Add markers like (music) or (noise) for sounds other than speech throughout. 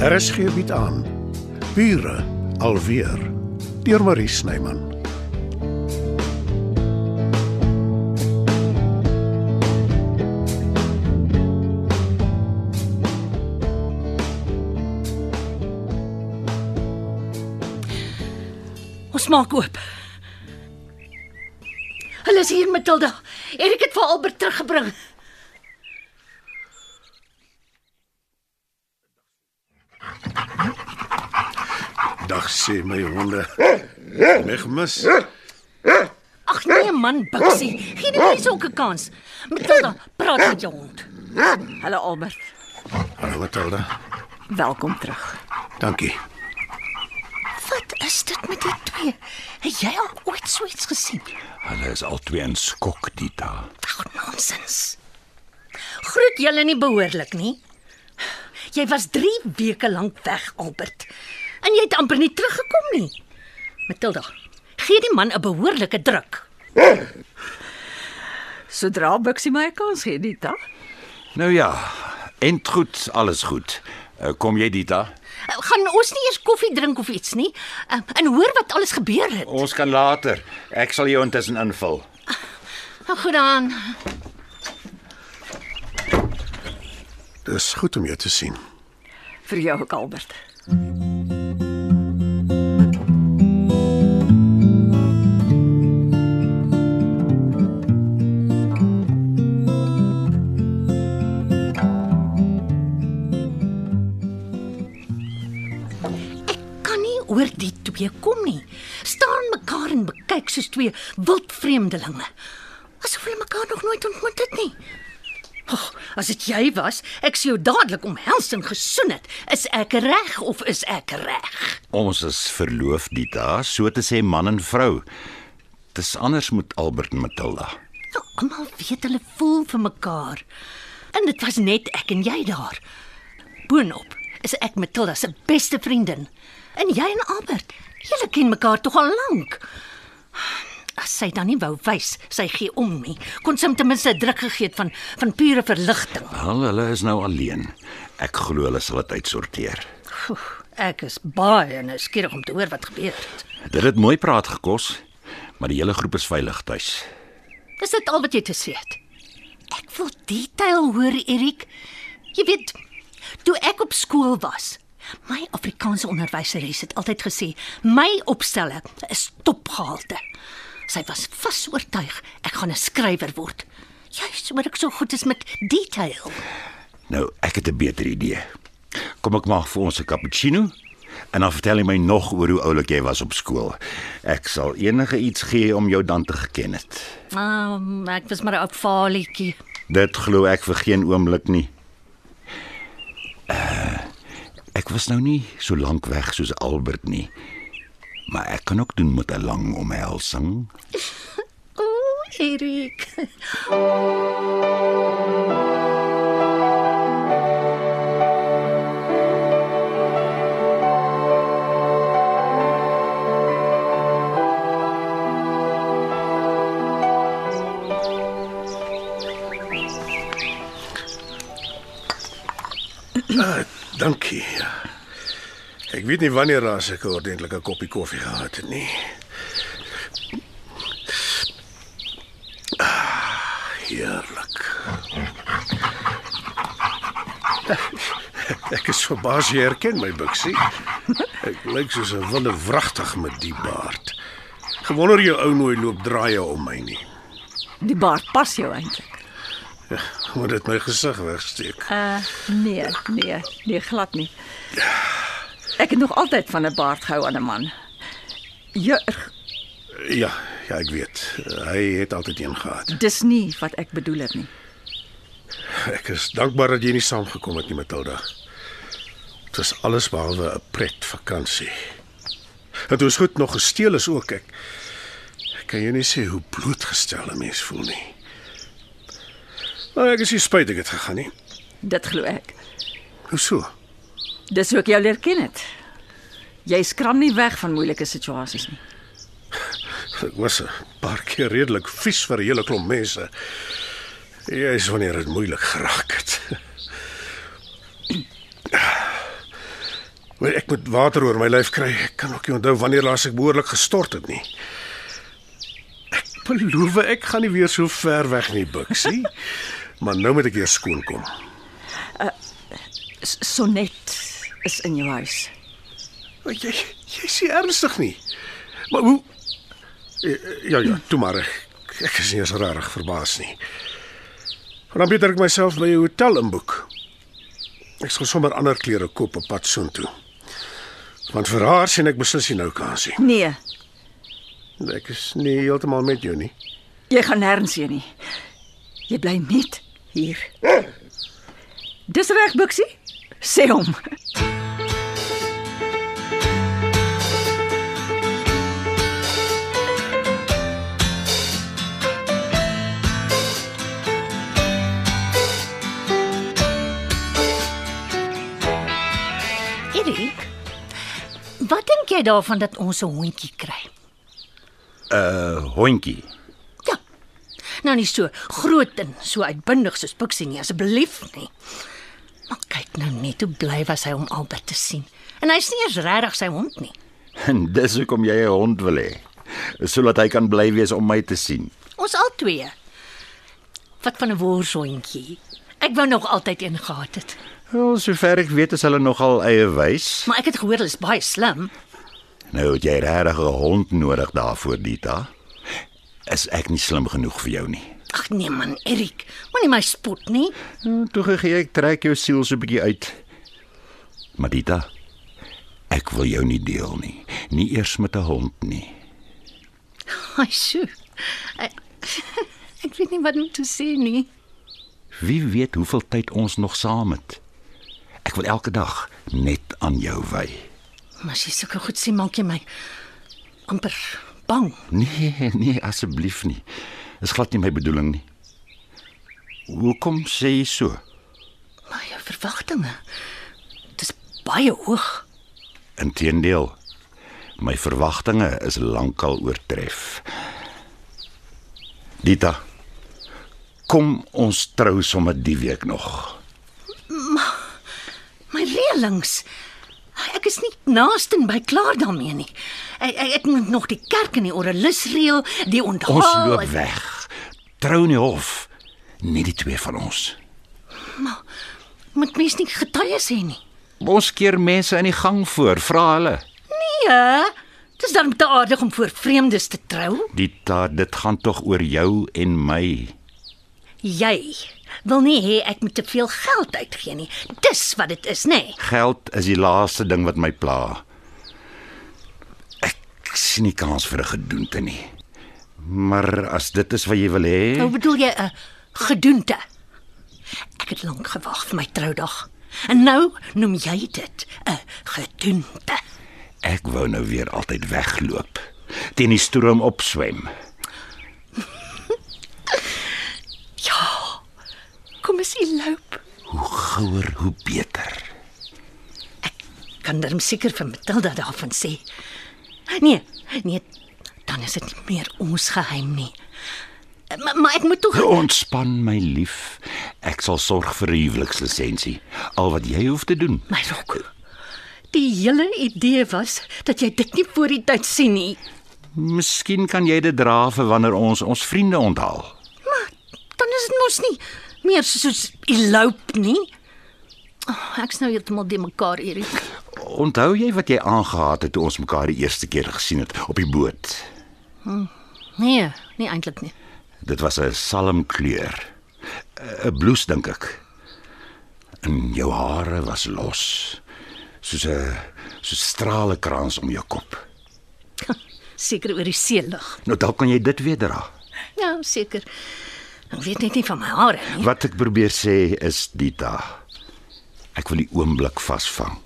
RSG bied aan Bure alweer deur Marie Snyman. Ons maak oop. Hulle is hier, Matilda. Erik het vir Albert teruggebring. Dag sê my honde. Meg mis. Ag nee man, Bixie, gee die mens ook 'n kans. Matilda, praat met jou hond. Hallo Albert, Hallo Matilda. welkom terug. Dankie. Wat is dit met die twee? Het jy al ooit so iets gesien? Hulle is albei in skok, Dita. Ag, nonsens. Groet julle nie behoorlik nie. Jy was 3 weke lank weg, Albert. En jy het amper nie teruggekom nie. Matilda, gee die man 'n behoorlike druk. Sodra Bixie my kans gee, Dita. Nou ja, goed, alles goed. Uh, kom jy, Dita? Uh, Gaan ons nie eers koffie drink of iets nie? Uh, en hoor wat alles gebeur het. Ons kan later. Ek sal jou intussen invul. Nou goed dan. Dis goed om jou te sien. Vir jou ook Albert. Kan oor die twee kom nie. Staan mekaar en bekyk soos twee wildvreemdelinge. Asof hulle mekaar nog nooit ontmoet het nie. Oh, as dit jy was, ek sou jou dadelik omhels en gesoen het. Is ek reg of is ek reg? Ons is verloof, Dita, so te sê man en vrou. Dis anders met Albert en Matilda. Nou, almal weet hulle voel vir mekaar. En dit was net ek en jy daar. Boonop is ek Matilda se beste vriendin. En jy en Albert, julle ken mekaar tog al lank. As sy dan nie wou wys sy gee om nie, kon sy ten minste 'n druk gegee het van van pure verligting. Wel, hulle is nou alleen. Ek glo hulle sal dit uitsorteer. Oef, ek is baie nuuskierig om te hoor wat gebeur het. Dit het mooi praat gekos, maar die hele groep is veilig tuis. Is dit al wat jy te sê het? Ek wil detail hoor, Erik. Jy weet, toe ek op skool was, my Afrikaanse onderwyseres het altyd gesê, my opstelle is topgehalte. Sy was vas oortuig ek gaan 'n skrywer word. Juist omdat ek so goed is met detail. Nou, ek het 'n beter idee. Kom ek maak vir ons 'n cappuccino en dan vertel jy my nog oor hoe oulik jy was op skool. Ek sal enige iets gee om jou dan te geken het. Um, ek was maar 'n ou faalietjie. Dit glo ek vir geen oomblik nie. Ek was nou nie so lank weg soos Albert nie. Maar ek kan ook doen met 'n lang omhelsing. (laughs) O, oh, Erik. Dankie. Ek weet nie wanneer laas ek 'n ordentlike koppie koffie gehad het nie. Ah, heerlik. Ek is verbaas jy herken my buksie. Ek lyk soos 'n wilde wragtig met die baard. Gewonder jou ou nooi loop draaie om my nie. Die baard pas jou eintlik. Moet dit my gesig wegsteek. Uh nee, nee, nee glad nie. Ek het nog altyd van 'n baard gehou aan 'n man. Jurg, Ja, ja, ek weet. Hy het altyd een gehad. dis nie wat ek bedoel het nie. Ek is dankbaar dat jy nie saamgekom het nie, Matilda. Dit was alles behalwe 'n pret vakansie. Het ons goed nog gesteel is ook ek. Ek kan jou nie sê hoe blootgestel 'n mens voel nie. Maar ek is nie spyt ek het gegaan nie. Dit glo ek. Hoe so? Dis hoe ek jou leer ken het. Jy skram nie weg van moeilike situasies nie. Ek was 'n paar keer redelik vies vir 'n hele klomp mense. Jy's wanneer dit moeilik geraak het. Maar ek moet water oor my lyf kry. Ek kan ook nie onthou wanneer laas ek behoorlik gestort het nie. Ek beloof ek gaan nie weer so ver weg nie, Bixie. Maar nou moet ek eers skoon kom. S- Sonnet is in jou huis. Maar Jy jy sê ernstig nie. Maar hoe Ja ja, toe maar. Ek, ek is nie eens regtig verbaas nie. Maar dan beter ek myself by 'n hotel inboek. Ek sal sommer ander klere koop op pad soontoe. Want vir haar sien ek beslis nie nou kansie. Nee, Ek is nie heeltemal met jou nie. jy gaan nêrens heen nie. Jy bly net hier. Dis reg, Bixie? Sê hom. Erik, wat dink jy daarvan dat ons 'n hondjie kry? 'n uh, Hondjie. Nou nie so groot en so uitbundig soos Pixie nie, asseblief nie. Maar kyk nou net hoe bly was hy om Albert te sien. En hy's nie eens regtig sy hond nie. En dis hoekom jy 'n hond wil hê. Sodat hy kan bly wees om my te sien. Ons al twee. Wat van 'n worshondjie? Ek wou nog altyd een gehad het. Wel, sover ek weet is hulle nogal eie wys. Maar ek het gehoor hulle is baie slim. Nou het jy regtig 'n hond nodig daarvoor, Dita. Is ek nie slim genoeg vir jou nie? Ag nee man, Erik, moenie my spot nie. Nou, toe gee ek trek jou siel so 'n bietjie uit. Maar Dita, ek wil jou nie deel nie. Nie eers met 'n hond nie. Ai, sjoe. Ek, (laughs) ek weet nie wat om te sê nie. Wie weet hoeveel tyd ons nog saam het. Ek wil elke dag net aan jou wy. Maar as jy sulke goed sê, maak jy my amper bang. Nee, nee, asseblief nie. Dis glad nie my bedoeling nie. Hoekom sê jy so? Maar jou verwagtinge, dis baie hoog. Inteendeel. My verwagtinge is lankal oortref. Dita. Kom ons trou sommer die week nog. My reëlings. Ek is nie naaste by klaar daarmee nie. Ek, ek, ek moet nog die kerk en die oralis reël, die onthaal. Ons loop en- weg. Trou in die hof. Nie die twee van ons. Moet mens nie getuies hê nie. Ons keer mense in die gang voor, vra hulle. Nee, dis dan te aardig om voor vreemdes te trou. Dita, dit gaan tog oor jou en my. Jy wil nie hê ek moet te veel geld uitgee nie. Dis wat dit is, nê? Nee. Geld is die laaste ding wat my pla. Ek sien nie kans vir 'n gedoente nie. Maar as dit is wat jy wil hê, Nou bedoel jy 'n gedoente. Ek het lank gewag vir my troudag. En nou noem jy dit 'n gedoente. ek wou nou weer altyd wegloop. Teen die stroom opswem. Kom ons loop. Hoe gouer hoe beter. Kan darm seker vir Matilda daarvan sê. Nee, nee, dan is dit nie meer ons geheim nie. Maar, maar ek moet tog Ontspan my lief. Ek sal sorg vir 'n huwelikslisensie. Al wat jy hoef te doen. my rok. Die hele idee was dat jy dit nie voor die tyd sien nie. Miskien kan jy dit dra vir wanneer ons ons vriende onthaal. Dan is dit mos nie meer soos elope nie. Oh, ek's nou heeltemal de mekaar, Erik. Onthou jy wat jy aangehaat het toe ons mekaar die eerste keer gesien het op die boot? Nee, nie eintlik nie. Dit was 'n salmkleur. 'n Bloes dink ek. En jou hare was los. Soos 'n soos stralekrans om jou kop. (laughs) Seker oor die seelig. Nou dalk kan jy dit weer dra. Ja, seker. Ek weet net nie van my hare nie. Wat ek probeer sê is Dita. Ek wil die oomblik vasvang.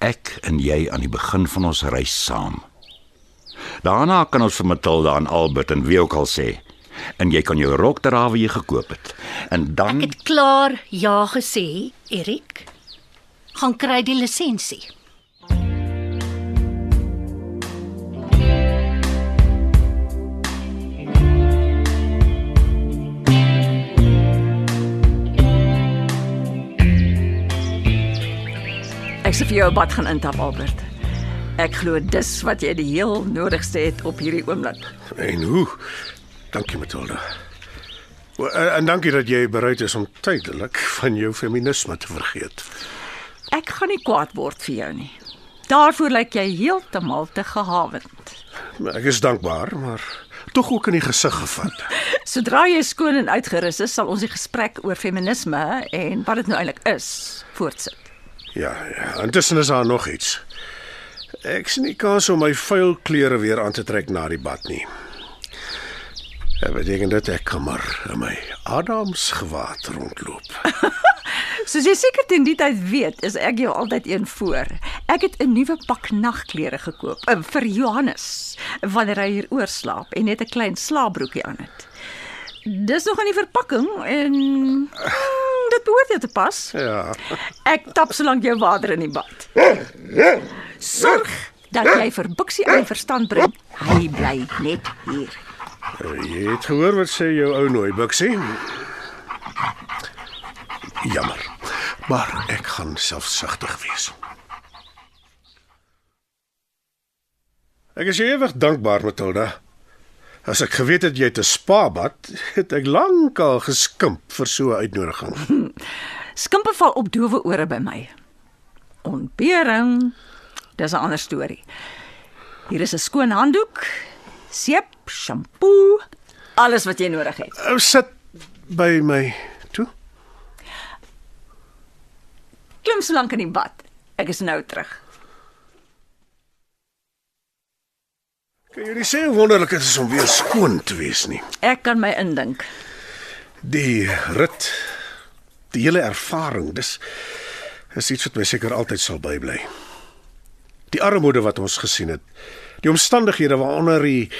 Ek en jy aan die begin van ons reis saam. Daarna kan ons vir Matilda en Albert en wie ook al sê en jy kan jou rok dra wat jy gekoop het. En dan Ek het klaar ja gesê, Erik. Gaan kry die lisensie. Ek sê vir jou 'n bad gaan intap Albert. Ek glo dis wat jy die heel nodigste het op hierdie oomblik. En hoe? Dankie Matilda. En, dankie dat jy bereid is om tydelik van jou feminisme te vergeet. Ek gaan nie kwaad word vir jou nie. Daarvoor lyk jy heeltemal te gehawend. Ek is dankbaar, maar tog ook in die gesig gevat. (laughs) Sodra jy skoon en uitgerus is, sal ons die gesprek oor feminisme en wat dit nou eintlik is voortsit. Ja, ja. Intussen is daar nog iets. Ek sien nie kans om my vuil klere weer aan te trek na die bad nie. Dit beteken dat ek kan maar in my Adams gewaad rondloop. (laughs) Soos jy seker teen die tyd weet, is ek jou altyd een voor. Ek het 'n nuwe pak nagklere gekoop uh, vir Johannes wanneer hy hier oorslaap en net 'n klein slaapbroekie aan het. Dis nog in die verpakking en (laughs) dit behoort jou te pas. Ja. Ek tap solank jou water in die bad. Sorg dat jy vir Buksie aan verstand bring. Hy bly net hier. Jy het gehoor wat sê jou ou nooi buksie? Jammer. Maar ek gaan selfsugtig wees. Ek is ewig dankbaar, Matilda. As ek geweet het jy 'n spa bad, het ek lankal geskimp vir so 'n uitnodiging. Skimpe val op dowe ore by my. Ontbering, dis 'n ander storie. Hier is 'n skoon handdoek, seep, shampoo, alles wat jy nodig het. Ou sit by my toe. Klim so lank in die bad. Ek is nou terug. Kan jy sê hoe wonderlik dit is om weer skoon te wees nie? Ek kan my indink. Die rit, die hele ervaring, dis is iets wat my seker altyd sal bybly. Die armoede wat ons gesien het, die omstandighede waaronder die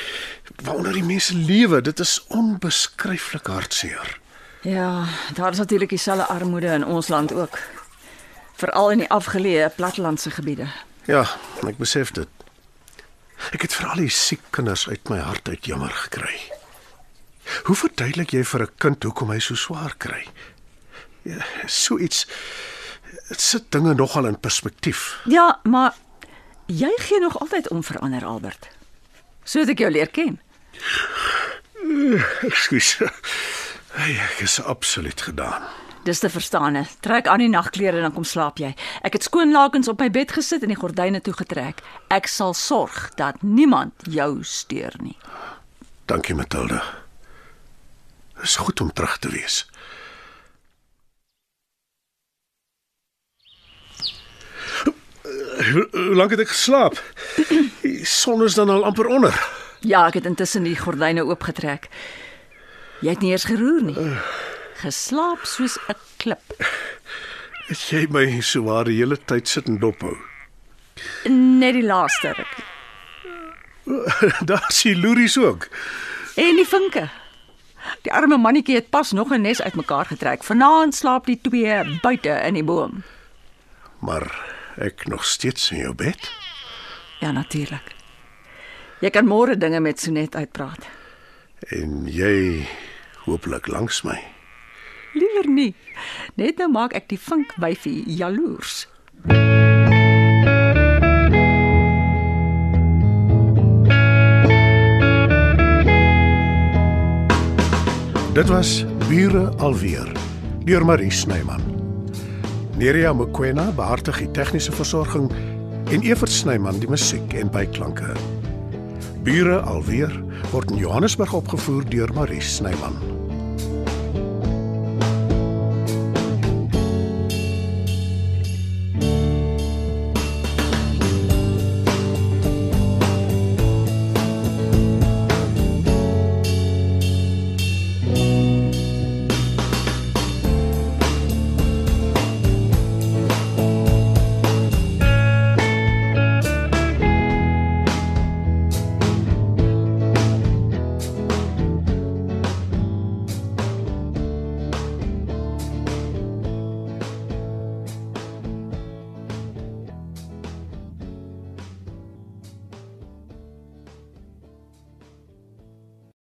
waaronder die mense lewe, dit is onbeskryflik hartseer. Ja, daar is natuurlik dieselfde armoede in ons land ook. Veral in die afgeleë plattelandse gebiede. Ja, ek besef dit. Ek het vir al die siek kinders uit my hart uit jammer gekry. Hoe verduidelik jy vir 'n kind hoekom hy so swaar kry? So iets dit sit dinge nogal in perspektief. Ja, maar jy gee nog altyd om vir ander Albert. So het ek jou leer ken. Ekskuus. Hey, ek is absoluut gedaan. Dis te verstaan. Trek aan die nagklere en dan kom slaap jy. Ek het skoon lakens op my bed gesit en die gordyne toegetrek. Ek sal sorg dat niemand jou steur nie. Dankie Matilda. Dit is goed om terug te wees. Hoe hoe lank het ek geslaap? Die son is dan al amper onder. Ja, ek het intussen die gordyne oopgetrek. Jy het nie eers geroer nie. Geslaap soos 'n klip. Het jy my so waar die hele tyd sit en dophou? Net die laaste ruk. (laughs) Daar sien loeries ook. En die vinke. Die arme mannetjie het pas nog 'n nes uitmekaar getrek. Vanaand slaap die twee buite in die boom. Maar ek nog steeds in jou bed. Ja, natuurlik. Jy kan môre dinge met Sonet uitpraat. En jy hooplik langs my. Liewer nie. Net nou maak ek die vink wyfie jaloers. Dit was Bure alweer deur Marie Snyman. Nerea Mkwena behartig die tegniese versorging en Evert Snyman die musiek en byklanke. Bure alweer word in Johannesburg opgevoer deur Marie Snyman.